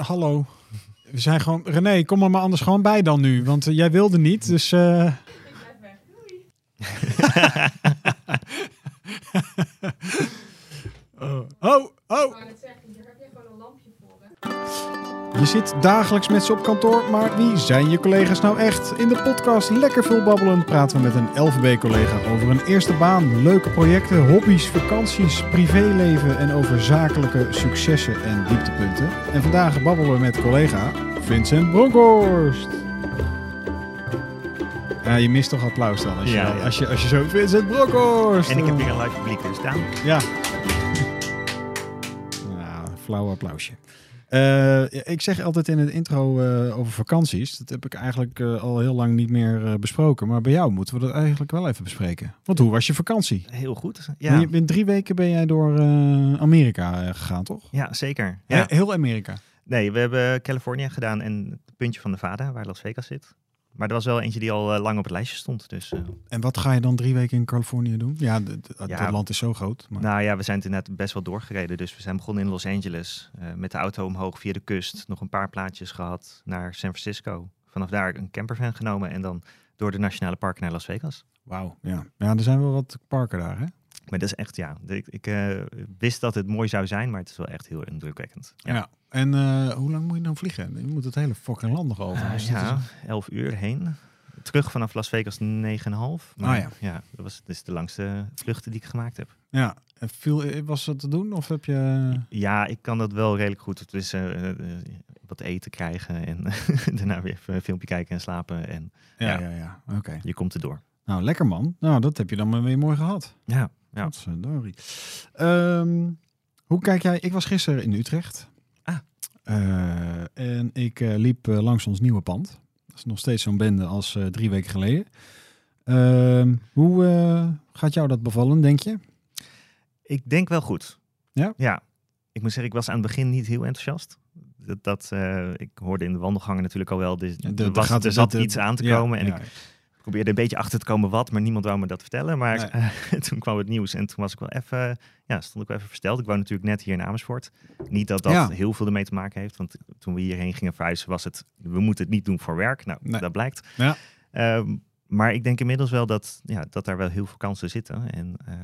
hallo. We zijn gewoon... René, kom er maar anders gewoon bij dan nu. Want eh, jij wilde niet, dus... eh, zit dagelijks met ze op kantoor, maar wie zijn je collega's nou echt? In de podcast Lekker Veel Babbelen praten we met een LVB-collega over een eerste baan, leuke projecten, hobby's, vakanties, privéleven en over zakelijke successen en dieptepunten. En vandaag babbelen we met collega Vincent Bronkhorst. Ja, je mist toch applaus dan als je, Ja, ja. Als je, als je zo Vincent Bronkhorst. En ik heb weer een live publiek dus staan. Ja. Nou, flauw applausje. Eh, ik zeg altijd in het intro eh, over vakanties. Dat heb ik eigenlijk eh, al heel lang niet meer besproken. Maar bij jou moeten we dat eigenlijk wel even bespreken. Want hoe was je vakantie? Heel goed. Ja. Je bent drie weken ben jij door Amerika gegaan, toch? ja zeker. Ja. Ja. Heel Amerika. Nee, we hebben Californië gedaan en het puntje van Nevada, waar Las Vegas zit. Maar er was wel eentje die al eh, lang op het lijstje stond. Dus eh, En wat ga je dan drie weken in Californië doen? Ja, dat land is zo groot. Maar... nou ja, we zijn toen net best wel doorgereden. Dus we zijn begonnen in Los Angeles. eh, met de auto omhoog via de kust. Nog een paar plaatjes gehad naar San Francisco. Vanaf daar een campervan genomen en dan door de nationale parken naar Las Vegas. Wauw, ja. Ja, er zijn wel wat parken daar, hè? Maar dat is echt, ja. Ik, ik eh, wist dat het mooi zou zijn, maar het is wel echt heel indrukwekkend. Ja. En eh, hoe lang moet je dan vliegen? Je moet het hele fucking land nog over. Eh, Dus dat is- ja, 11 uur heen. Terug vanaf Las Vegas 9,5. Maar Ah, ja. ja. dat was dus de langste vluchten die ik gemaakt heb. Ja, en viel, was dat te doen of heb je... Ja, ik kan dat wel redelijk goed. Eh, eh, wat eten krijgen en daarna weer even een filmpje kijken en slapen. En Ja, Ja. ja, ja. Oké. je komt erdoor. Nou, lekker man. Nou, dat heb je dan weer mooi gehad. Ja, ja. Ehm, hoe kijk jij? Ik was gisteren in Utrecht. Ah. Eh, en ik eh, liep eh, langs ons nieuwe pand. Dat is nog steeds zo'n bende als drie weken geleden. Ehm, hoe gaat jou dat bevallen, denk je? Ik denk wel goed. Ja? Ja. Ik moet zeggen, ik was aan het begin niet heel enthousiast. Dat, dat, ik hoorde in de wandelgangen natuurlijk al wel, dus, Ja, er, was, gaat- er zat de- iets aan te ja, komen. En ja. ik probeerde een beetje achter te komen wat, maar niemand wou me dat vertellen. Maar Nee. toen kwam het nieuws en toen was ik wel even, ja, stond ik wel even versteld. Ik woon natuurlijk net hier in Amersfoort. Niet dat dat Ja. heel veel ermee te maken heeft, want toen we hierheen gingen verhuizen was het, we moeten het niet doen voor werk. Nou, Nee. dat blijkt. Ja. Ehm, maar ik denk inmiddels wel dat, ja, dat daar wel heel veel kansen zitten. En eh,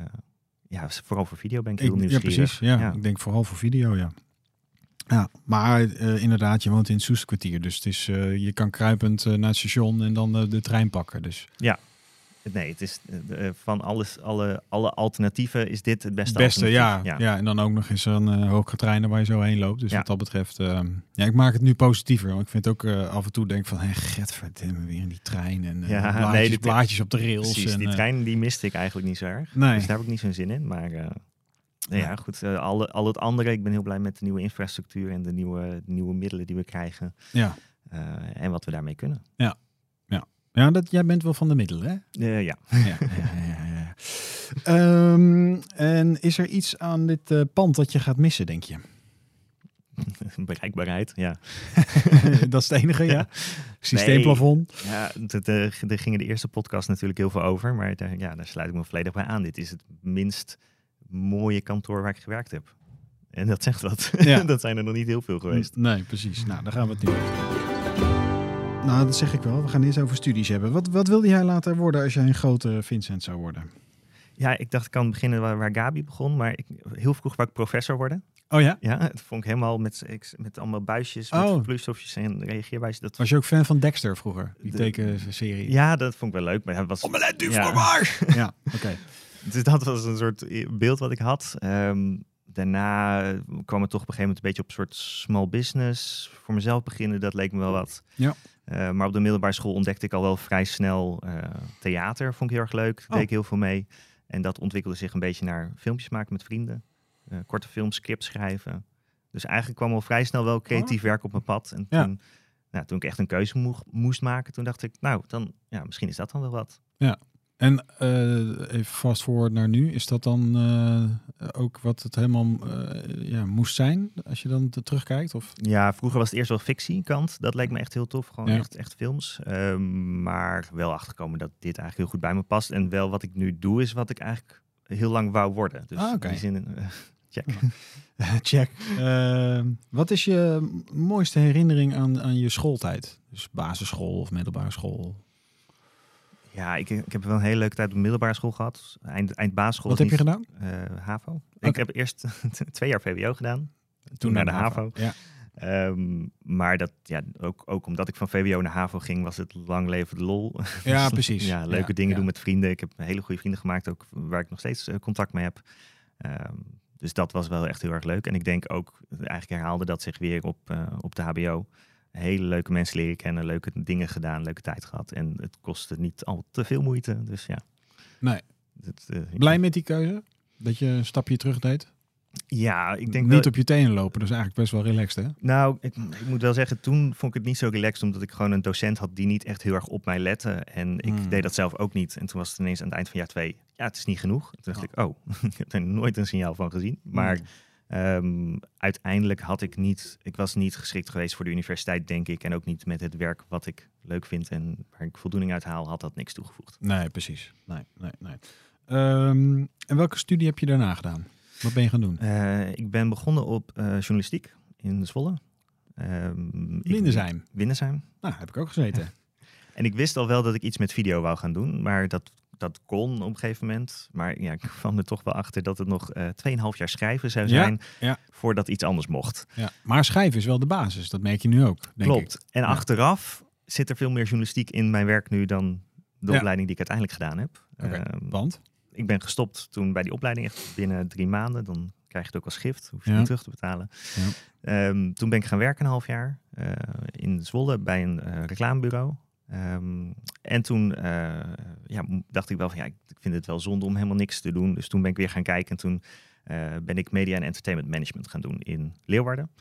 ja, vooral voor video ben ik heel Ik- ja, nieuwsgierig. precies. Ja, Ja. ik denk vooral voor video, ja. Ja, maar eh, inderdaad, je woont in het Soesterkwartier. Dus het is, eh, je kan kruipend eh, naar het station en dan de trein pakken. Dus Nee, het is van alles, alle, alle alternatieven is dit het beste. beste, ja, alternatief. ja. En dan ook nog eens een uh, hoge treinen waar je zo heen loopt. Dus Ja. wat dat betreft, ja, ik maak het nu positiever. Want ik vind ook af en toe denk van, hé, getverdimme, weer in die trein. En Ja, blaadjes, nee, blaadjes op de rails. Precies, en, die trein die miste ik eigenlijk niet zo erg. Nee. Dus daar heb ik niet zo'n zin in. Maar nee, ja, Nee. goed. eh, alle, al het andere, ik ben heel blij met de nieuwe infrastructuur en de nieuwe, nieuwe middelen die we krijgen. ja. eh, en wat we daarmee kunnen. Ja, dat, jij bent wel van de middelen, hè? Eh, ja. ja, ja, ja, ja. Ehm, en is er iets aan dit pand dat je gaat missen, denk je? Bereikbaarheid, ja. dat is het enige, ja? Systeemplafond? Ja, dat, eh, daar gingen de eerste podcast natuurlijk heel veel over. Maar daar, ja, daar sluit ik me volledig bij aan. Dit is het minst mooie kantoor waar ik gewerkt heb. En dat zegt wat. Ja. dat zijn er nog niet heel veel geweest. Nee, precies. Nou, daar gaan we het nu over. Nou, dat zeg ik wel. We gaan eerst over studies hebben. Wat, wat wilde jij later worden als jij een grote Vincent zou worden? Ja, ik dacht ik kan beginnen waar, waar Gabi begon. Maar ik, heel vroeg wou ik professor worden. Oh ja? Ja, dat vond ik helemaal met, ik- met allemaal buisjes, met Oh. vervloeistofjes en reageerbuisjes. Dat, Was je ook fan van Dexter vroeger? Die De- tekenserie? ja, dat vond ik wel leuk. Maar dat was, Omelette du Ja. Ja, oké. Dus dat was een soort beeld wat ik had. Ehm, daarna kwam het toch op een gegeven moment een beetje op een soort small business. Voor mezelf beginnen, dat leek me wel wat. Ja. Eh, maar op de middelbare school ontdekte ik al wel vrij snel eh, theater. Vond ik heel erg leuk. Oh. deed ik heel veel mee. En dat ontwikkelde zich een beetje naar filmpjes maken met vrienden. Eh, korte films, scripts schrijven. Dus eigenlijk kwam al vrij snel wel creatief werk op mijn pad. En Oh. Ja. toen, nou, toen ik echt een keuze moest maken, toen dacht ik, nou, dan, ja, misschien is dat dan wel wat. En eh, even fast forward naar nu. Is dat dan eh, ook wat het helemaal eh, ja, moest zijn? Als je dan te- terugkijkt? Of? Ja, vroeger was het eerst wel fictiekant. Dat leek me echt heel tof. Gewoon Ja. echt, echt films. Ehm, maar wel achterkomen dat dit eigenlijk heel goed bij me past. En wel wat ik nu doe, is wat ik eigenlijk heel lang wou worden. Dus Ah, in die zin, Check. Check. Ehm, wat is je mooiste herinnering aan, aan je schooltijd? Dus basisschool of middelbare school? Ja, ik, ik heb wel een hele leuke tijd op de middelbare school gehad. Eind, eind basisschool. Wat heb je gedaan? eh, HAVO. Ik heb eerst twee jaar VWO gedaan. Toen, naar de HAVO. Ja. Ehm, maar dat, ja, ook, ook omdat ik van VWO naar HAVO ging, was het lang leven de lol. ja, precies. ja, leuke Ja, dingen ja. doen met vrienden. Ik heb hele goede vrienden gemaakt, ook waar ik nog steeds eh, contact mee heb. Ehm, dus dat was wel echt heel erg leuk. En ik denk ook, eigenlijk herhaalde dat zich weer op, eh, op de HBO. Hele leuke mensen leren kennen, leuke dingen gedaan, leuke tijd gehad. En het kostte niet al te veel moeite. Dus ja. Nee. Eh, Blij met die keuze? Dat je een stapje terug deed? Ja, ik denk Niet wel, op je tenen lopen, dus eigenlijk best wel relaxed, hè? Nou, ik, ik moet wel zeggen, toen vond ik het niet zo relaxed, omdat ik gewoon een docent had die niet echt heel erg op mij lette. En ik Hmm. deed dat zelf ook niet. En toen was het ineens aan het eind van jaar twee, ja, het is niet genoeg. Toen dacht ik, oh, ik heb er nooit een signaal van gezien. Maar Hmm. Ehm, uiteindelijk had ik niet, ik was niet geschikt geweest voor de universiteit, denk ik. En ook niet met het werk wat ik leuk vind en waar ik voldoening uit haal, had dat niks toegevoegd. Nee, precies. Nee, nee, nee. Ehm, en welke studie heb je daarna gedaan? Wat ben je gaan doen? Eh, ik ben begonnen op eh, journalistiek in Zwolle. Ik- Windesheim. Windesheim. Nou, heb ik ook gezeten. En ik wist al wel dat ik iets met video wou gaan doen, maar dat, dat kon op een gegeven moment. Maar ja, ik kwam er toch wel achter dat het nog eh 2,5 jaar schrijven zou zijn ja. voordat iets anders mocht. Ja. Maar schrijven is wel de basis. Dat merk je nu ook, denk Klopt. ik. En achteraf zit er veel meer journalistiek in mijn werk nu dan de opleiding die ik uiteindelijk gedaan heb. Ehm, Want? ik ben gestopt toen bij die opleiding, echt binnen drie maanden. Dan krijg je het ook als gift, hoef je niet terug te betalen. Ja. Ehm, toen ben ik gaan werken een half jaar eh, in Zwolle bij een eh, reclamebureau. Ehm, en toen eh, ja, dacht ik wel van ja, ik vind het wel zonde om helemaal niks te doen. Dus toen ben ik weer gaan kijken en toen eh, ben ik media en entertainment management gaan doen in Leeuwarden.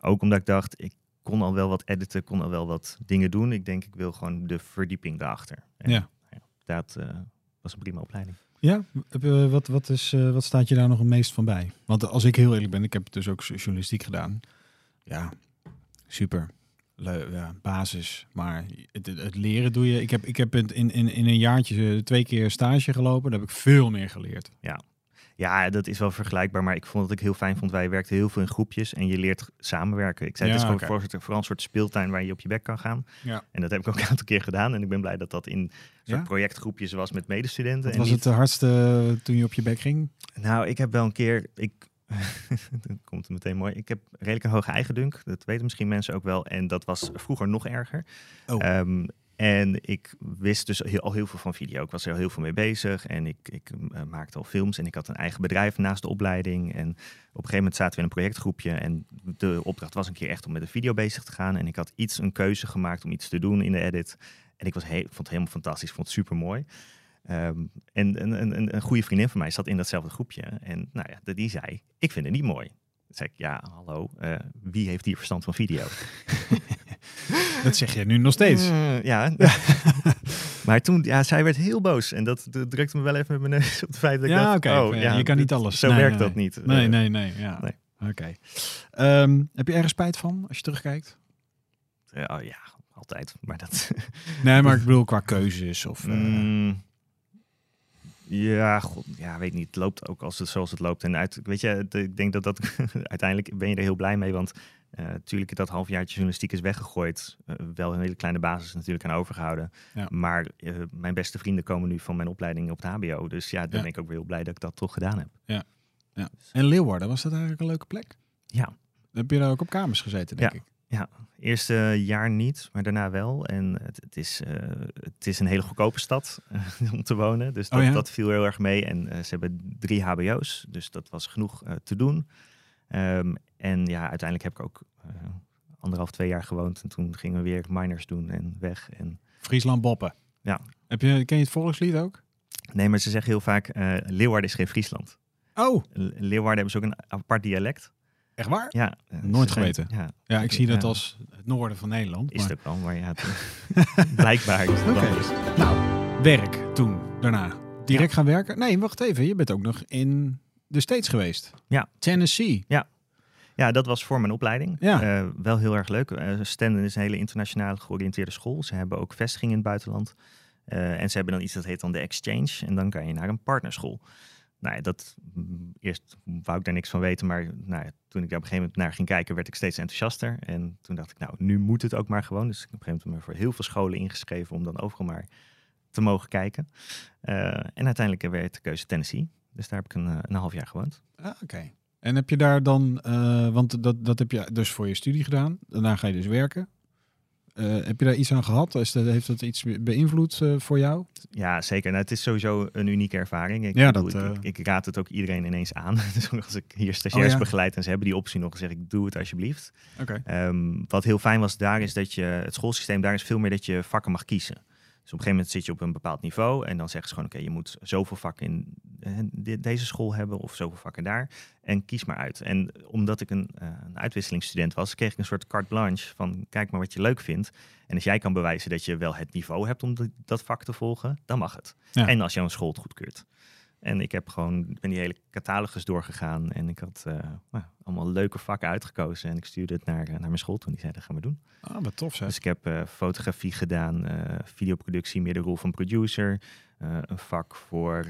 Ook omdat ik dacht, ik kon al wel wat editen, kon al wel wat dingen doen. Ik denk, ik wil gewoon de verdieping daarachter. En, Ja. Dat eh, was een prima opleiding. Ja, wat, wat, is, wat staat je daar nog het meest van bij? Want als ik heel eerlijk ben, ik heb dus ook journalistiek gedaan. Ja, super. Ja, basis. Maar het, het- het leren doe je. Ik heb, ik heb het in, in, in een jaartje eh, twee keer stage gelopen. Daar heb ik veel meer geleerd. Ja, dat is wel vergelijkbaar, maar ik vond dat ik heel fijn vond. Wij werkten heel veel in groepjes en je leert samenwerken. Ik zei, het Ja, is gewoon vooral een soort speeltuin waar je op je bek kan gaan. Ja. En dat heb ik ook een aantal keer gedaan. En ik ben blij dat dat in soort Ja? projectgroepjes was met medestudenten. Wat en was niet- het de hardste toen je op je bek ging? Nou, ik heb wel een keer... Ik, dan komt het meteen mooi. Ik heb redelijk een hoge eigendunk. Dat weten misschien mensen ook wel. En dat was vroeger nog erger. Oh. Ehm, en ik wist dus heel, al heel veel van video. Ik was er al heel veel mee bezig. En ik, ik eh, maakte al films. En ik had een eigen bedrijf naast de opleiding. En op een gegeven moment zaten we in een projectgroepje. En de opdracht was een keer echt om met een video bezig te gaan. En ik had iets, een keuze gemaakt om iets te doen in de edit. En ik was he- vond het helemaal fantastisch. Ik vond het super mooi. Ehm, en een, een, een, goede vriendin van mij zat in datzelfde groepje. En nou ja, die zei, ik vind het niet mooi. Toen zei ik, ja, hallo, eh, wie heeft hier verstand van video? Dat zeg je nu nog steeds. Eh, ja. maar toen, ja, zij werd heel boos. En dat, dat drukte me wel even met mijn neus op de feit dat ik Ja, dacht, oké. oh, ja, Je kan niet alles. Zo Nee, werkt nee, dat niet. Nee, Eh, nee, nee. Ja. nee. Oké. Ehm, heb je ergens spijt van als je terugkijkt? eh, oh ja, altijd. Maar dat... Nee, maar ik bedoel qua keuzes of... Mm, ja, god, ja, weet niet. Het loopt ook als het, zoals het loopt. En uit, weet je, ik denk dat dat uiteindelijk ben je er heel blij mee. Want eh natuurlijk dat halfjaartje journalistiek is weggegooid. Eh, wel een hele kleine basis natuurlijk aan overgehouden. Ja. Maar eh, mijn beste vrienden komen nu van mijn opleiding op het HBO. Dus ja, dan Ja. ben ik ook weer heel blij dat ik dat toch gedaan heb. En Leeuwarden, was dat eigenlijk een leuke plek? Ja, Heb je daar ook op kamers gezeten, denk Ja. eerste jaar niet, maar daarna wel. En het, het, is, eh, het is een hele goedkope stad eh, om te wonen. Dus dat, Oh ja? dat viel heel erg mee. En eh, ze hebben drie HBO's, dus dat was genoeg te doen. Ehm, en ja, uiteindelijk heb ik ook anderhalf, twee jaar gewoond. En toen gingen we weer minors doen en weg. En, Friesland Boppen. Ja. Heb je, ken je het volkslied ook? nee, maar ze zeggen heel vaak, Leeuwarden is geen Friesland. Oh, Le- Leeuwarden hebben ze ook een apart dialect. Echt waar? Ja, eh, Nooit geweten. Ja, Ja, ik zie dat Ja. als het noorden van Nederland. is maar- het ook wel, maar ja, het- blijkbaar is. Nou, werk toen, daarna. Direct gaan werken? Nee, wacht even. Je bent ook nog in de States geweest. Ja. Tennessee. Ja, dat was voor mijn opleiding. Ja. Eh, wel heel erg leuk. Uh, Stenden is een hele internationaal georiënteerde school. Ze hebben ook vestigingen in het buitenland. Eh, en ze hebben dan iets dat heet dan de exchange. En dan kan je naar een partnerschool. Nou dat mm, eerst wou ik daar niks van weten, maar nou toen ik daar op een gegeven moment naar ging kijken, werd ik steeds enthousiaster. En toen dacht ik, nou, nu moet het ook maar gewoon. Dus ik heb op een gegeven moment me voor heel veel scholen ingeschreven om dan overal maar te mogen kijken. Uh, en uiteindelijk werd de keuze Tennessee. Dus daar heb ik een, eh, een half jaar gewoond. Ah, Oké. En heb je daar dan, want dat, dat heb je dus voor je studie gedaan. Daarna ga je dus werken. Uh, heb je daar iets aan gehad? Is dat, heeft dat iets beïnvloed uh, voor jou? Ja, zeker. Nou, het is sowieso een unieke ervaring. Ik, ja, bedoel, dat, ik, ik, raad het ook iedereen ineens aan. dus als ik hier stagiairs oh, ja. begeleid en ze hebben die optie nog, zeg ik, doe het alsjeblieft. Okay. Um, wat heel fijn was daar is dat je, het schoolsysteem daar is veel meer dat je vakken mag kiezen. Dus op een gegeven moment zit je op een bepaald niveau en dan zeggen ze gewoon, oké, okay, je moet zoveel vakken in deze school hebben of zoveel vakken daar. En kies maar uit. En omdat ik een, uh, een uitwisselingsstudent was, kreeg ik een soort carte blanche van kijk maar wat je leuk vindt. En als jij kan bewijzen dat je wel het niveau hebt om de, dat vak te volgen, dan mag het. Ja. En als jouw school het goedkeurt. En ik heb gewoon, ben die hele catalogus doorgegaan en ik had uh, nou, allemaal leuke vakken uitgekozen. En ik stuurde het naar, naar mijn school toen. Die zei, dat gaan we doen. Ah, wat tof zeg. Dus ik heb uh, fotografie gedaan, uh, videoproductie, meer de rol van producer. een vak voor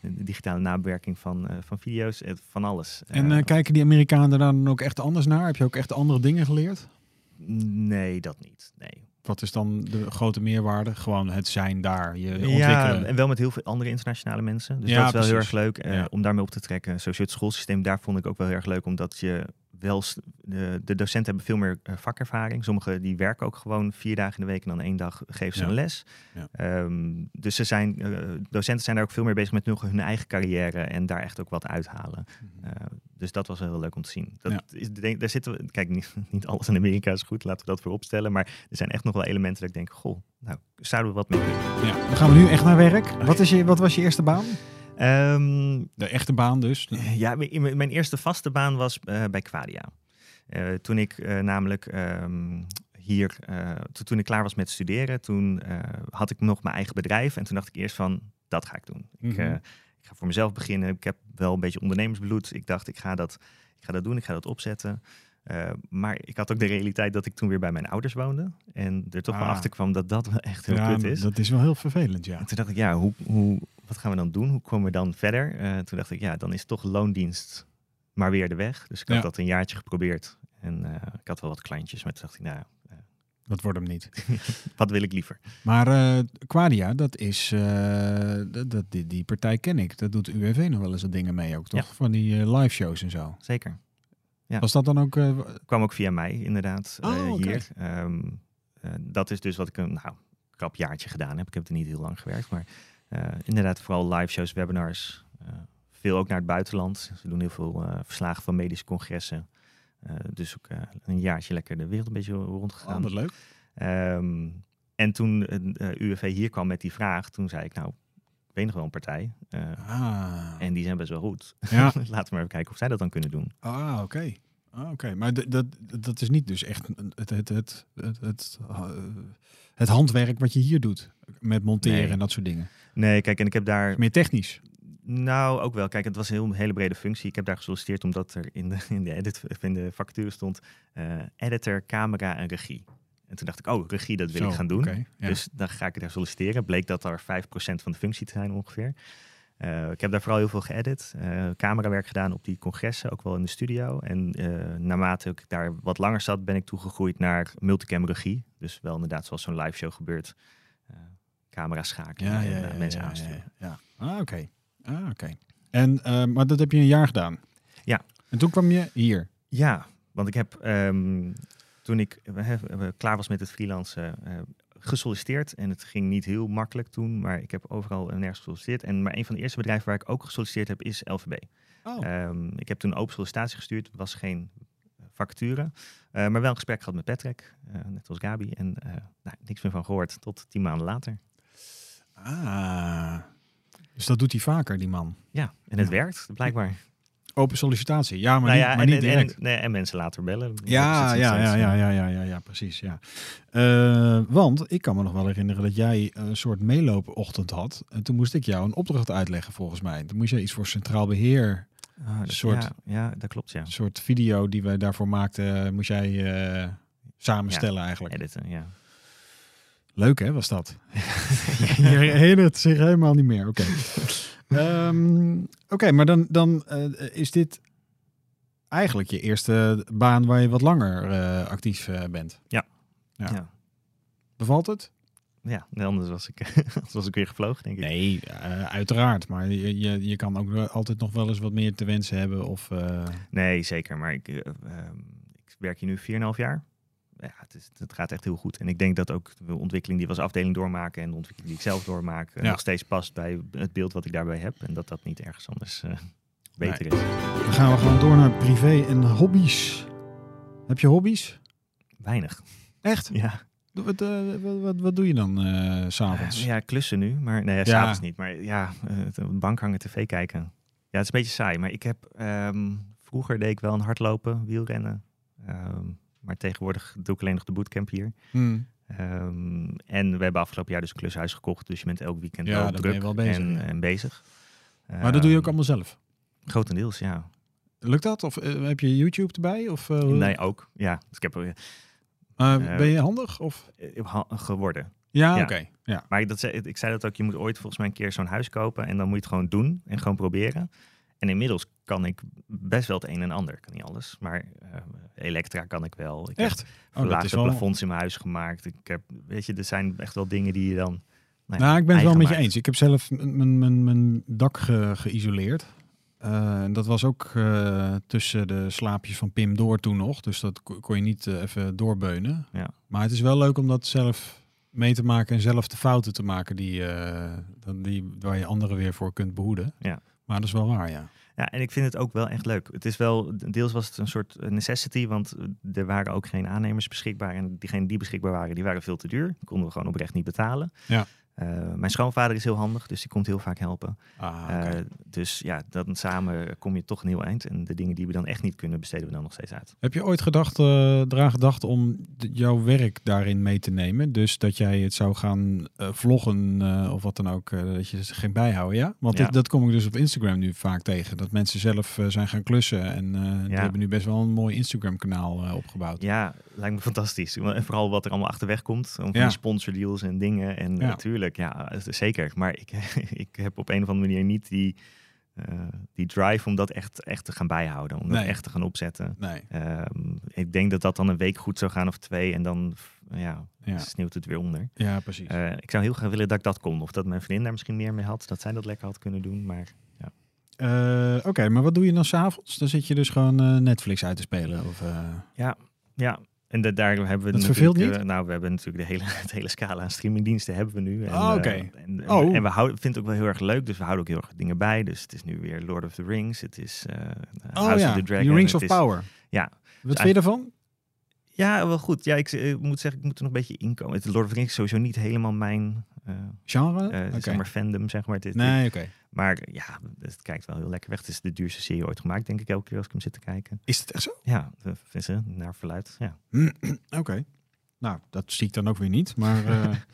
digitale nabewerking van, van video's, van alles. En kijken die Amerikanen dan ook echt anders naar? Heb je ook echt andere dingen geleerd? Nee, dat niet. Nee. Wat is dan de grote meerwaarde? Gewoon het zijn daar, je ontwikkelen. Ja, en wel met heel veel andere internationale mensen. Dus ja, dat is wel precies. heel erg leuk uh, Ja. om daarmee op te trekken. Sowieso het schoolsysteem, daar vond ik ook wel heel erg leuk. Omdat je wel, de, de docenten hebben veel meer uh, vakervaring. Sommigen die werken ook gewoon vier dagen in de week en dan één dag geven ze Ja. een les. Um, dus ze zijn, uh, docenten zijn daar ook veel meer bezig met hun, hun eigen carrière en daar echt ook wat uithalen. Uh, dus dat was wel heel leuk om te zien. Dat Ja. is, denk, daar zitten we, kijk, niet, niet alles in Amerika is goed, laten we dat vooropstellen. Maar er zijn echt nog wel elementen dat ik denk, goh, nou, zouden we wat mee kunnen. Ja. Dan gaan we nu echt naar werk. Wat, is je, wat was je eerste baan? Um, De echte baan dus? ja, mijn, mijn eerste vaste baan was uh, bij Quadia. Uh, toen ik uh, namelijk um, hier, to, toen ik klaar was met studeren, toen had ik nog mijn eigen bedrijf. En toen dacht ik eerst van, dat ga ik doen. Mhm. Ik, ik ga voor mezelf beginnen. Ik heb wel een beetje ondernemersbloed. Ik dacht, ik ga dat, ik ga dat doen, ik ga dat opzetten. Uh, maar ik had ook de realiteit dat ik toen weer bij mijn ouders woonde. En er toch ah. wel achter kwam dat dat wel echt heel ja, kut is. Dat is wel heel vervelend, ja. En toen dacht ik, ja, hoe, hoe, wat gaan we dan doen? Hoe komen we dan verder? Uh, toen dacht ik, ja, dan is toch loondienst maar weer de weg. Dus ik had Ja. dat een jaartje geprobeerd. En uh, ik had wel wat kleintjes, maar toen dacht ik, nou, Dat wordt hem niet. wat wil ik liever? Maar uh, Quadia, dat is, uh, dat, die, die partij ken ik. Dat doet UWV nog wel eens wat dingen mee ook, toch? Ja. Van die uh, live shows en zo. Zeker. Ja. Was dat dan ook... Kwam ook via mij, inderdaad, oh, okay. hier. Um, dat is dus wat ik een nou, krap jaartje gedaan heb. Ik heb er niet heel lang gewerkt, maar inderdaad vooral live shows, webinars. Veel ook naar het buitenland. Ze doen heel veel verslagen van medische congressen. Uh, dus ook uh, een jaartje lekker de wereld een beetje rondgegaan. Oh, leuk. Um, en toen uh, UWV hier kwam met die vraag, toen zei ik, nou, ik weet nog wel een partij. ah. En die zijn best wel goed. Ja. Laten we maar even kijken of zij dat dan kunnen doen. Ah, oké. Okay. Ah, Oké, okay. maar dat, dat is niet dus echt het, het, het, het, het, het handwerk wat je hier doet. Met monteren nee. en dat soort dingen. Nee, kijk, en ik heb daar... Meer technisch. Nou, ook wel. Kijk, het was een heel, hele brede functie. Ik heb daar gesolliciteerd omdat er in de, in de, edit, in de vacature stond uh, editor, camera en regie. En toen dacht ik, oh, regie, dat wil Zo, ik gaan doen. Okay, ja. Dus dan ga ik daar solliciteren. Bleek dat er 5% van de functie te zijn ongeveer. Uh, ik heb daar vooral heel veel geëdit. Uh, camerawerk gedaan op die congressen, ook wel in de studio. En uh, naarmate ik daar wat langer zat, ben ik toegegroeid naar multicam regie. Dus wel inderdaad zoals zo'n live show gebeurt. camera schakelen ja, en ja, mensen aansturen. Ja, Ah, oké. Okay. Ah, oké. Okay. En, maar dat heb je een jaar gedaan? Ja. En toen kwam je hier? Ja, want ik heb um, toen ik klaar was met het freelancen uh, gesolliciteerd. En het ging niet heel makkelijk toen, maar ik heb overal nergens gesolliciteerd. En maar een van de eerste bedrijven waar ik ook gesolliciteerd heb is LVB. Oh. Um, ik heb toen open sollicitatie gestuurd, was geen vacature, uh, maar wel een gesprek gehad met Patrick, net als Gabi. En nou, niks meer van gehoord tot tien maanden later. Ah, dus dat doet hij vaker, die man. Ja, en het ja. werkt, blijkbaar. Open sollicitatie, ja, maar nou niet, maar en, niet direct. En, nee, en mensen later bellen. Ja, ja, ja, ja, ja, ja, ja, ja, precies. Ja. Uh, want ik kan me nog wel herinneren dat jij een soort meeloopochtend had. En toen moest ik jou een opdracht uitleggen, volgens mij. Toen moest je iets voor Centraal Beheer. Dat, soort, ja, ja, dat klopt, ja. Een soort video die wij daarvoor maakten, moest jij uh, samenstellen eigenlijk. Editen, ja. Leuk hè, was dat? je herinnert zich helemaal niet meer. Oké, Ehm, Oké, maar dan, dan eh, is dit eigenlijk je eerste baan waar je wat langer eh, actief eh, bent. Ja. Ja. Bevalt het? Ja, anders was ik, was ik weer gevlogen, denk ik. Nee, uiteraard. Maar je, je, je kan ook altijd nog wel eens wat meer te wensen hebben. Of, Nee, zeker. Maar ik, eh, ehm, ik werk hier nu 4,5 jaar. Ja, het, is, het gaat echt heel goed. En ik denk dat ook de ontwikkeling die we als afdeling doormaken en de ontwikkeling die ik zelf doormaak, eh, Ja. nog steeds past bij het beeld wat ik daarbij heb. En dat dat niet ergens anders eh, beter is. Dan gaan we gewoon door naar privé en hobby's. Heb je hobby's? Weinig. Echt? Ja. Wat, eh, wat, wat, wat doe je dan eh, s s'avonds? ja, klussen nu. Maar nee, Ja. s'avonds niet. Maar ja, eh, op de bank hangen, tv kijken. Ja, het is een beetje saai. Maar ik heb ehm, vroeger deed ik wel een hardlopen, wielrennen. Ehm, maar tegenwoordig doe ik alleen nog de bootcamp hier. Hmm. Ehm, en we hebben afgelopen jaar dus een klushuis gekocht. Dus je bent elk weekend Ja, wel ben druk je wel bezig, en, ja. en bezig. Maar dat doe je ook Ehm, allemaal zelf? Grotendeels, ja. Lukt dat? Of eh, heb je YouTube erbij? Of, eh, Nee, ook. Ja, dus ik heb Eh, ben je handig? Of? ha- geworden. Ja, ja. oké. Ja. Maar dat, zei- ik zei dat ook, je moet ooit volgens mij een keer zo'n huis kopen. En dan moet je het gewoon doen en gewoon proberen. En inmiddels kan ik best wel het een en ander. Ik kan niet alles, maar eh, elektra kan ik wel. Ik Echt? heb Oh, verlaagde is wel... plafonds in mijn huis gemaakt. Ik heb, weet je, er zijn echt wel dingen die je dan... ja, Nou, ik ben het wel met je eens. Ik heb zelf mijn, mijn, mijn dak ge- geïsoleerd. En dat was ook eh, tussen de slaapjes van Pim door toen nog. Dus dat ko- kon je niet eh, even doorbeunen. Ja. Maar het is wel leuk om dat zelf mee te maken en zelf de fouten te maken die, die, waar je anderen weer voor kunt behoeden. Ja. Maar dat is wel waar, ja. Ja, en ik vind het ook wel echt leuk. Het is wel, deels was het een soort necessity, want er waren ook geen aannemers beschikbaar. En diegenen die beschikbaar waren, die waren veel te duur. Die konden we gewoon oprecht niet betalen. Ja. Eh, mijn schoonvader is heel handig, dus die komt heel vaak helpen. Ah, Eh, dus ja, dan samen kom je toch een heel eind. En de dingen die we dan echt niet kunnen, besteden we dan nog steeds uit. Heb je ooit gedacht, eh eraan gedacht om jouw werk daarin mee te nemen? Dus dat jij het zou gaan eh, vloggen eh, of wat dan ook, eh, dat je het ging bijhouden, ja? Want Ja. Dat, dat kom ik dus op Instagram nu vaak tegen. Dat mensen zelf eh, zijn gaan klussen en eh, die hebben nu best wel een mooi Instagram kanaal eh, opgebouwd. Ja, lijkt me fantastisch. En vooral wat er allemaal achterweg komt. Om Ja. die sponsordeals en dingen. En Ja. Ja, is zeker. Maar ik, ik heb op een of andere manier niet die, eh, die drive om dat echt, echt te gaan bijhouden. Om dat echt te gaan opzetten. Nee, Ehm, ik denk dat dat dan een week goed zou gaan of twee. En dan ja, ja, sneeuwt het weer onder. ja precies. Eh, ik zou heel graag willen dat ik dat kon. Of dat mijn vriendin daar misschien meer mee had. Dat zij dat lekker had kunnen doen. Maar Eh, Oké, maar wat doe je dan s'avonds? Dan zit je dus gewoon eh, Netflix uit te spelen? Of, eh, Ja, ja. En da- daar hebben we Dat eh, nou, we hebben natuurlijk de hele, het hele scala aan streamingdiensten hebben we nu. En, Oh, eh, en, Oh. en we houden, vinden het ook wel heel erg leuk, dus we houden ook heel erg dingen bij. Dus het is nu weer Lord of the Rings, het is eh oh House ja, of the Dragon. die Rings of is- Power. Ja. Wat vind je daarvan? Ja, wel goed. Ja, ik, eh, moet zeggen, ik moet er nog een beetje inkomen. Het Lord of the Rings is sowieso niet helemaal mijn eh, Genre? Oké. zeg maar fandom, zeg maar. Dit, Nee, oké. Maar ja, het kijkt wel heel lekker weg. Het is de duurste serie ooit gemaakt, denk ik, elke keer als ik hem zit te kijken. Is het echt zo? Ja, ze, naar verluid. Ja. Oké. Nou, dat zie ik dan ook weer niet. Maar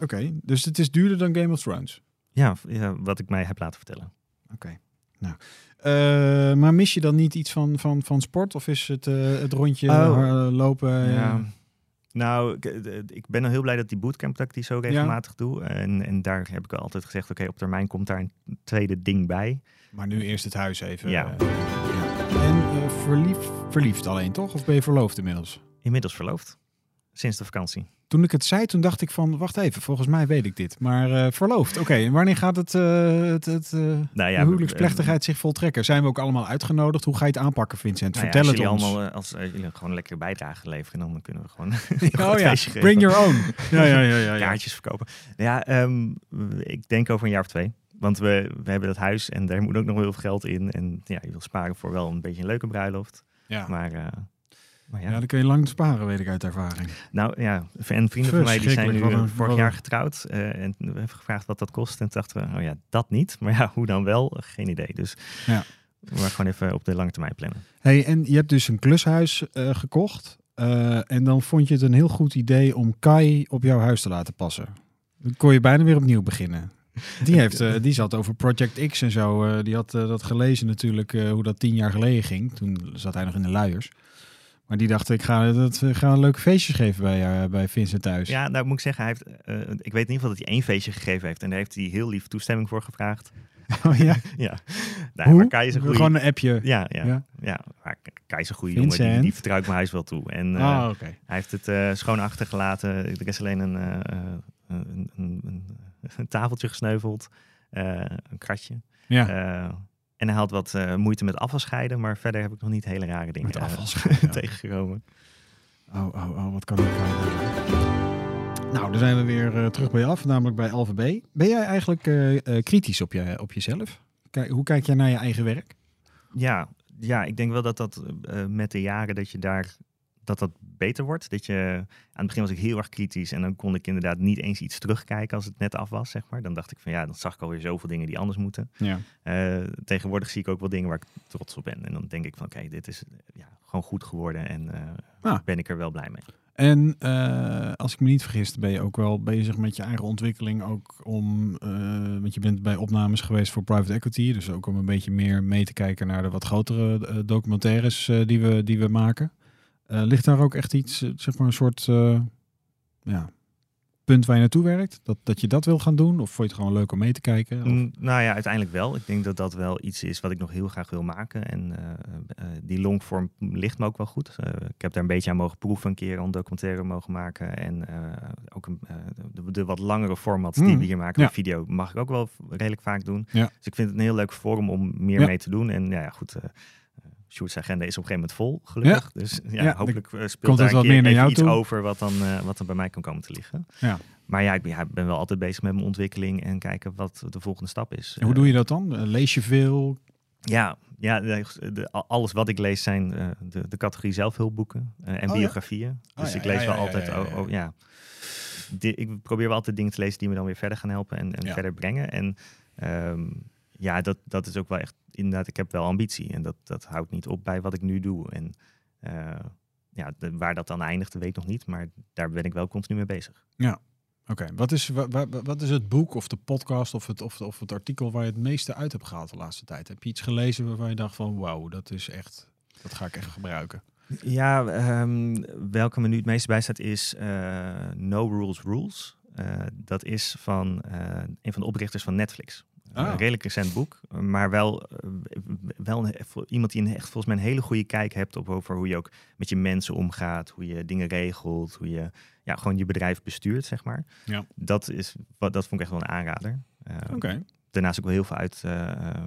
oké, dus het is duurder dan Game of Thrones. Ja, ja, wat ik mij heb laten vertellen. Oké. Nou, eh, maar mis je dan niet iets van, van, van sport? Of is het eh, het rondje Oh. lopen? Ja. Nou, ik, eh, ik ben al heel blij dat die bootcamp dat ik die zo regelmatig doe. En, en daar heb ik al altijd gezegd, oké, op termijn komt daar een tweede ding bij. Maar nu eerst het huis even. Ja. ja. En verliefd, verliefd alleen toch? Of ben je verloofd inmiddels? Inmiddels verloofd. Sinds de vakantie. Toen ik het zei, toen dacht ik van, wacht even, volgens mij weet ik dit. Maar eh, verloofd, oké. En wanneer gaat het, eh, het, het eh, Nou de ja, huwelijksplechtigheid zich voltrekken? Zijn we ook allemaal uitgenodigd? Hoe ga je het aanpakken, Vincent? Nou Vertel het ons. allemaal, als jullie gewoon lekker bijdrage leveren, dan kunnen we gewoon oh ja, bring your own. Ja, ja, ja, ja. ja. kaartjes verkopen. Ja, ehm, ik denk over een jaar of twee. Want we, we hebben dat huis en daar moet ook nog wel heel veel geld in. En ja, je wil sparen voor wel een beetje een leuke bruiloft. Ja. Maar, maar ja. Ja, dan kun je lang sparen, weet ik uit ervaring. Nou ja, en vrienden van mij die zijn nu eh, een- vorig jaar getrouwd. eh, en we hebben gevraagd wat dat kost. En toen dachten we, oh ja, dat niet. Maar ja, hoe dan wel? Geen idee. Dus Ja. maar gewoon even op de lange termijn plannen. Hey, en je hebt dus een klushuis eh, gekocht. en dan vond je het een heel goed idee om Kai op jouw huis te laten passen. Dan kon je bijna weer opnieuw beginnen. Die, heeft, die zat over Project X en zo. die had dat gelezen natuurlijk, hoe dat tien jaar geleden ging. Toen zat hij nog in de luiers. Maar die dacht, ik ga, dat, ik ga een leuke feestjes geven bij, uh, bij Vincent thuis. Ja, nou moet ik zeggen, hij heeft, uh, ik weet in ieder geval dat hij één feestje gegeven heeft. En daar heeft hij heel lief toestemming voor gevraagd. Oh ja? ja. Nou, maar Kai is een goede... Gewoon een appje? Ja, ja. ja. ja. Maar Kai is een goede jongen, die, die vertrouwt mijn huis wel toe. En uh, oh, okay. hij heeft het schoon achtergelaten. Er is alleen een, een, een, een, een, tafeltje gesneuveld, een kratje. Ja. En hij had wat moeite met afvalscheiden, maar verder heb ik nog niet hele rare dingen tegengekomen. Oh, oh, oh, wat kan ik nou, dan zijn we weer uh, terug bij je af, namelijk bij LVB. Ben jij eigenlijk uh, uh, kritisch op, je, op jezelf? Kijk, hoe kijk jij naar je eigen werk? Ja, ja ik denk wel dat dat met de jaren dat je daar dat dat beter wordt. Dat je aan het begin was ik heel erg kritisch en dan kon ik inderdaad niet eens iets terugkijken als het net af was, zeg maar. Dan dacht ik van ja, dan zag ik alweer zoveel dingen die anders moeten. Ja. tegenwoordig zie ik ook wel dingen waar ik trots op ben en dan denk ik van oké, dit is ja, gewoon goed geworden en ah. ben ik er wel blij mee. En uh, als ik me niet vergis, ben je ook wel bezig met je eigen ontwikkeling. Ook om, uh, want je bent bij opnames geweest voor private equity. Dus ook om een beetje meer mee te kijken naar de wat grotere uh, documentaires die, we, die we maken. Ligt daar ook echt iets, zeg maar een soort ja, punt waar je naartoe werkt? Dat, dat je dat wil gaan doen? Of vond je het gewoon leuk om mee te kijken? Of? Mm, nou ja, uiteindelijk wel. Ik denk dat dat wel iets is wat ik nog heel graag wil maken. En uh, uh, die longvorm ligt me ook wel goed. Uh, ik heb daar een beetje aan mogen proeven een keer, een documentaire mogen maken. En ook een, de, de, wat langere formats die mm, we hier maken, ja. video, mag ik ook wel redelijk vaak doen. Ja. Dus ik vind het een heel leuk forum om meer ja. mee te doen. En ja, goed... Sjoerd's agenda is op een gegeven moment vol, gelukkig. Ja. Dus ja, ja hopelijk uh, speelt daar een keer iets toe. over wat dan, uh, wat dan bij mij kan komen te liggen. Ja. Maar ja ik, ben, ja, ben wel altijd bezig met mijn ontwikkeling en kijken wat de volgende stap is. En hoe doe je dat dan? Lees je veel? Ja, ja de, de, alles wat ik lees zijn de, de categorie zelfhulpboeken en oh, biografieën. Oh, dus ik lees wel altijd... Oh, ja. ik probeer wel altijd dingen te lezen die me dan weer verder gaan helpen en, en verder brengen. En um, ja, dat, dat is ook wel echt, inderdaad, ik heb wel ambitie. En dat, dat houdt niet op bij wat ik nu doe. En uh, ja, de, waar dat dan eindigt, weet ik nog niet. Maar daar ben ik wel continu mee bezig. Ja, oké. Okay. Wat, is, wat, wat is het boek of de podcast of het, of, of het artikel waar je het meeste uit hebt gehaald de laatste tijd? Heb je iets gelezen waarvan je dacht van, wauw, dat is echt, dat ga ik echt gebruiken? Ja, um, welke me nu het meest bij staat is uh, No Rules Rules. Uh, dat is van een van de oprichters van Netflix. Ah. Een redelijk recent boek, maar wel, eh, wel een, iemand die een, echt volgens mij een hele goede kijk hebt op over hoe je ook met je mensen omgaat, hoe je dingen regelt, hoe je ja, gewoon je bedrijf bestuurt, zeg maar. Ja. Dat, is, dat vond ik echt wel een aanrader. Uh, okay. Daarnaast ook wel heel veel uit uh,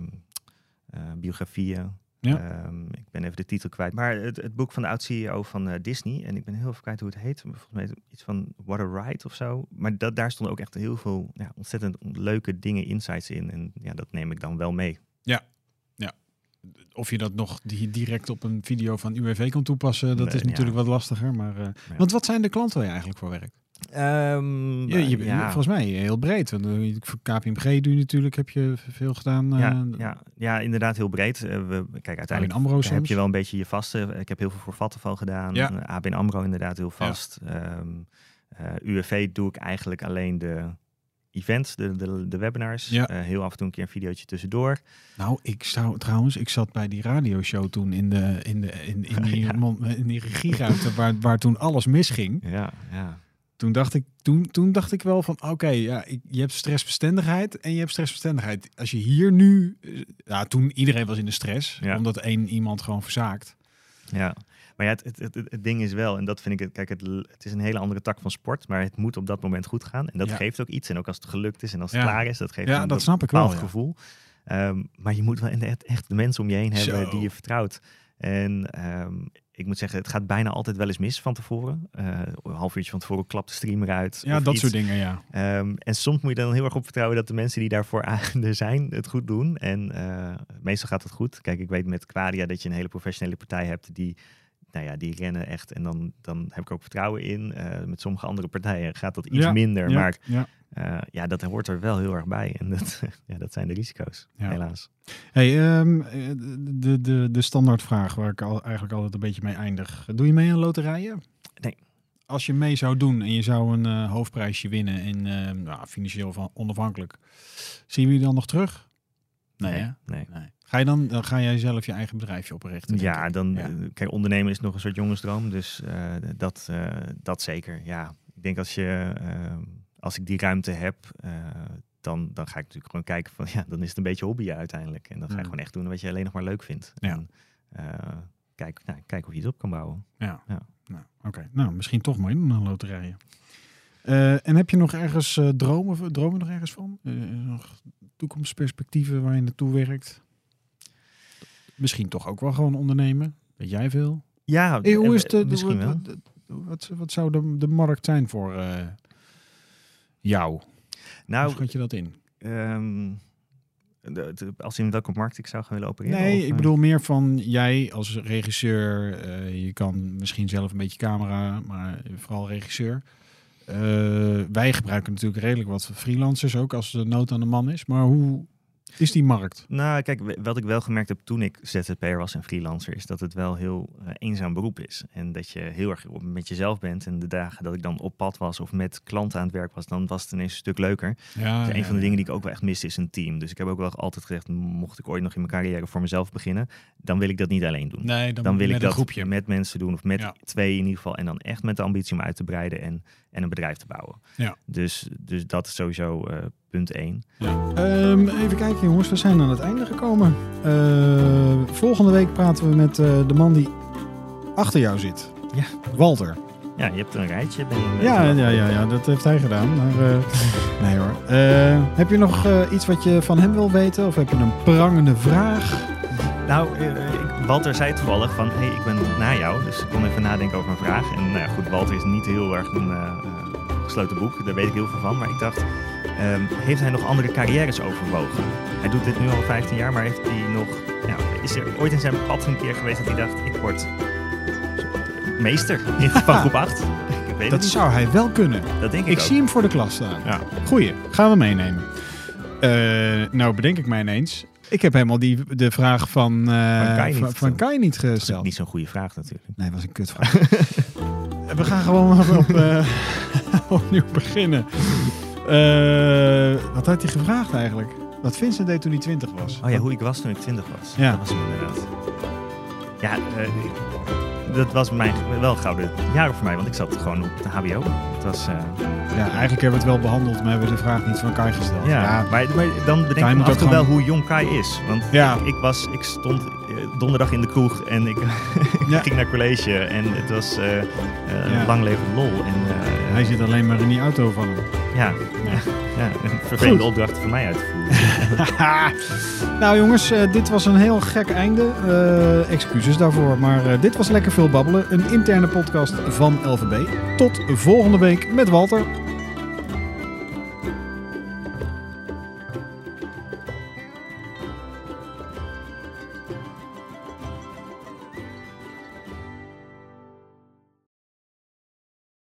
biografieën, ja. Um, ik ben even de titel kwijt. Maar het, het boek van de oud-CEO van uh, Disney. En ik ben heel even kwijt hoe het heet. Volgens mij iets van What a Ride of zo. Maar dat, daar stonden ook echt heel veel ja, ontzettend leuke dingen, insights in. En ja, dat neem ik dan wel mee. Ja, ja. Of je dat nog direct op een video van UWV kan toepassen, dat nee, is natuurlijk ja. wat lastiger. Maar, uh, ja. Want wat zijn de klanten waar je eigenlijk voor werkt? Um, ja, je, ja. Volgens mij heel breed. Voor KPMG doe je natuurlijk, heb je veel gedaan. Ja, uh, ja, ja, inderdaad heel breed. Uh, we, kijk, uiteindelijk ABN AMRO heb je wel een beetje je vaste. Ik heb heel veel voor Vattenval gedaan. Ja. ABN AMRO inderdaad heel vast. Um, UWV doe ik eigenlijk alleen de events, de, de, de webinars. Ja. heel af en toe een keer een videootje tussendoor. Nou, ik zou trouwens, ik zat bij die radioshow toen in, de, in, de, in, in die, ja. in die regieruimte waar, waar toen alles misging. Ja, ja toen dacht ik, toen, toen dacht ik wel van oké, okay, ja, ik, je hebt stressbestendigheid en je hebt stressbestendigheid. Als je hier nu, ja, toen iedereen was in de stress, ja. omdat één iemand gewoon verzaakt. Ja, maar ja, het, het, het, het, ding is wel, en dat vind ik, het, kijk, het, het is een hele andere tak van sport, maar het moet op dat moment goed gaan. En dat ja. geeft ook iets. En ook als het gelukt is en als het ja. klaar is, dat geeft ja, een dat snap ik wel, gevoel. Um, maar je moet wel echt, echt de mensen om je heen hebben Zo. die je vertrouwt. En um, ik moet zeggen, het gaat bijna altijd wel eens mis van tevoren. Uh, een half uurtje van tevoren klapt de stream eruit. Ja, dat iets. soort dingen, ja. Um, en soms moet je dan heel erg op vertrouwen dat de mensen die daarvoor er zijn, het goed doen. En uh, meestal gaat het goed. Kijk, ik weet met Quadia dat je een hele professionele partij hebt die, nou ja, die rennen echt. En dan, dan heb ik ook vertrouwen in. Uh, met sommige andere partijen gaat dat iets ja, minder. ja, maar ja. Uh, ja, dat hoort er wel heel erg bij. En dat, ja, dat zijn de risico's, Ja. helaas. Hey, um, de, de, de standaardvraag waar ik al, eigenlijk altijd een beetje mee eindig. Doe je mee aan loterijen? Nee. Als je mee zou doen en je zou een uh, hoofdprijsje winnen en uh, nou, financieel van, onafhankelijk, zien we je dan nog terug? Nee, nee, hè? nee. nee. Ga, je dan, dan ga jij zelf je eigen bedrijfje oprichten? Ja, dan, Ja. eh, kijk, ondernemen is nog een soort jongensdroom. Dus eh, dat, eh, dat zeker. Ja, ik denk als, je, eh, als ik die ruimte heb, eh, dan, dan ga ik natuurlijk gewoon kijken van, ja, dan is het een beetje hobby uiteindelijk. En dan ga je Mm. gewoon echt doen wat je alleen nog maar leuk vindt. Ja. En, eh, kijk, nou, kijk of je het op kan bouwen. Ja. Ja. Nou, Oké, nou misschien toch meedoen aan loterijen. Eh, en heb je nog ergens eh, dromen, dromen nog ergens van? Nog toekomstperspectieven waar je naartoe werkt? Misschien toch ook wel gewoon ondernemen? Weet jij veel? Ja, Hey, hoe is de, wel. Wat, wat, wat zou de, de markt zijn voor jou? Hoe Nou, schat je dat in? ehm, de- de- als in welke markt ik zou gaan willen opereren? Nee, of, ik eh? bedoel meer van jij als regisseur. eh, je kan misschien zelf een beetje camera, maar vooral regisseur. Eh, wij gebruiken natuurlijk redelijk wat freelancers ook als de nood aan de man is. Maar hoe is die markt? Nou, kijk, wat ik wel gemerkt heb toen ik ZZP'er was en freelancer, is dat het wel heel eh, eenzaam beroep is. En dat je heel erg met jezelf bent. En de dagen dat ik dan op pad was of met klanten aan het werk was, dan was het ineens een stuk leuker. Ja, Dus een van de dingen die ik ook wel echt mis is een team. Dus ik heb ook wel altijd gezegd, mocht ik ooit nog in mijn carrière voor mezelf beginnen, dan wil ik dat niet alleen doen. Nee, dan, Dan wil met ik een dat groepje. met mensen doen, of met Ja. twee in ieder geval. En dan echt met de ambitie om uit te breiden en, en een bedrijf te bouwen. Ja. Dus, dus dat is sowieso eh, punt één. Ehm, even kijken jongens, we zijn aan het einde gekomen. Eh, volgende week praten we met eh, de man die achter jou zit. Ja. Walter. Ja, je hebt een rijtje. Ben je Ja, ja, ja, ja, dat heeft hij gedaan. Maar, eh, nee hoor. Heb je nog iets wat je van hem wil weten? Of heb je een prangende vraag? Nou, ik, Walter zei toevallig van, hey, ik ben na jou, dus ik kon even nadenken over een vraag. En nou ja, goed, Walter is niet heel erg een gesloten boek, daar weet ik heel veel van. Maar ik dacht, ehm, heeft hij nog andere carrières overwogen? Hij doet dit nu al 15 jaar, maar heeft hij nog, ja, is er ooit in zijn pad een keer geweest dat hij dacht, ik word meester van groep 8? Ik weet het Dat niet. zou hij wel kunnen. Dat denk ik, Ik ook. zie hem voor de klas staan. Ja. Goeie, gaan we meenemen. Eh, nou, bedenk ik mij ineens. Ik heb helemaal die, de vraag van, eh, Van Kai niet van, van gesteld. Kai niet Dat is gesteld. niet zo'n goede vraag natuurlijk. Nee, dat was een kutvraag. we gaan gewoon op, op, eh, opnieuw beginnen. Eh, wat had hij gevraagd eigenlijk? Wat Vincent deed toen hij 20 was. Oh ja, hoe ik was toen ik 20 was. Ja. Dat was hem inderdaad. Ja, eh, dat was mijn, wel gouden jaren voor mij, want ik zat gewoon op de HBO. Het was, eh, Ja, eigenlijk hebben we het wel behandeld, maar hebben we de vraag niet van Kai gesteld. ja, Maar, maar dan bedenk Kai ik me moet af en ook toe wel hoe jong Kai is. Want Ja. ik, ik was, ik stond donderdag in de kroeg en ik, Ja. ging naar college. En het was Ja. lang leven lol. En, Hij zit alleen maar in die auto van hem. Ja, Ja. ja, een vervelende Goed. opdracht voor mij uit te voeren. nou jongens, eh, dit was een heel gek einde. Eh, excuses daarvoor. Maar eh, dit was Lekker Veel Babbelen. Een interne podcast van LVB. Tot volgende week met Walter.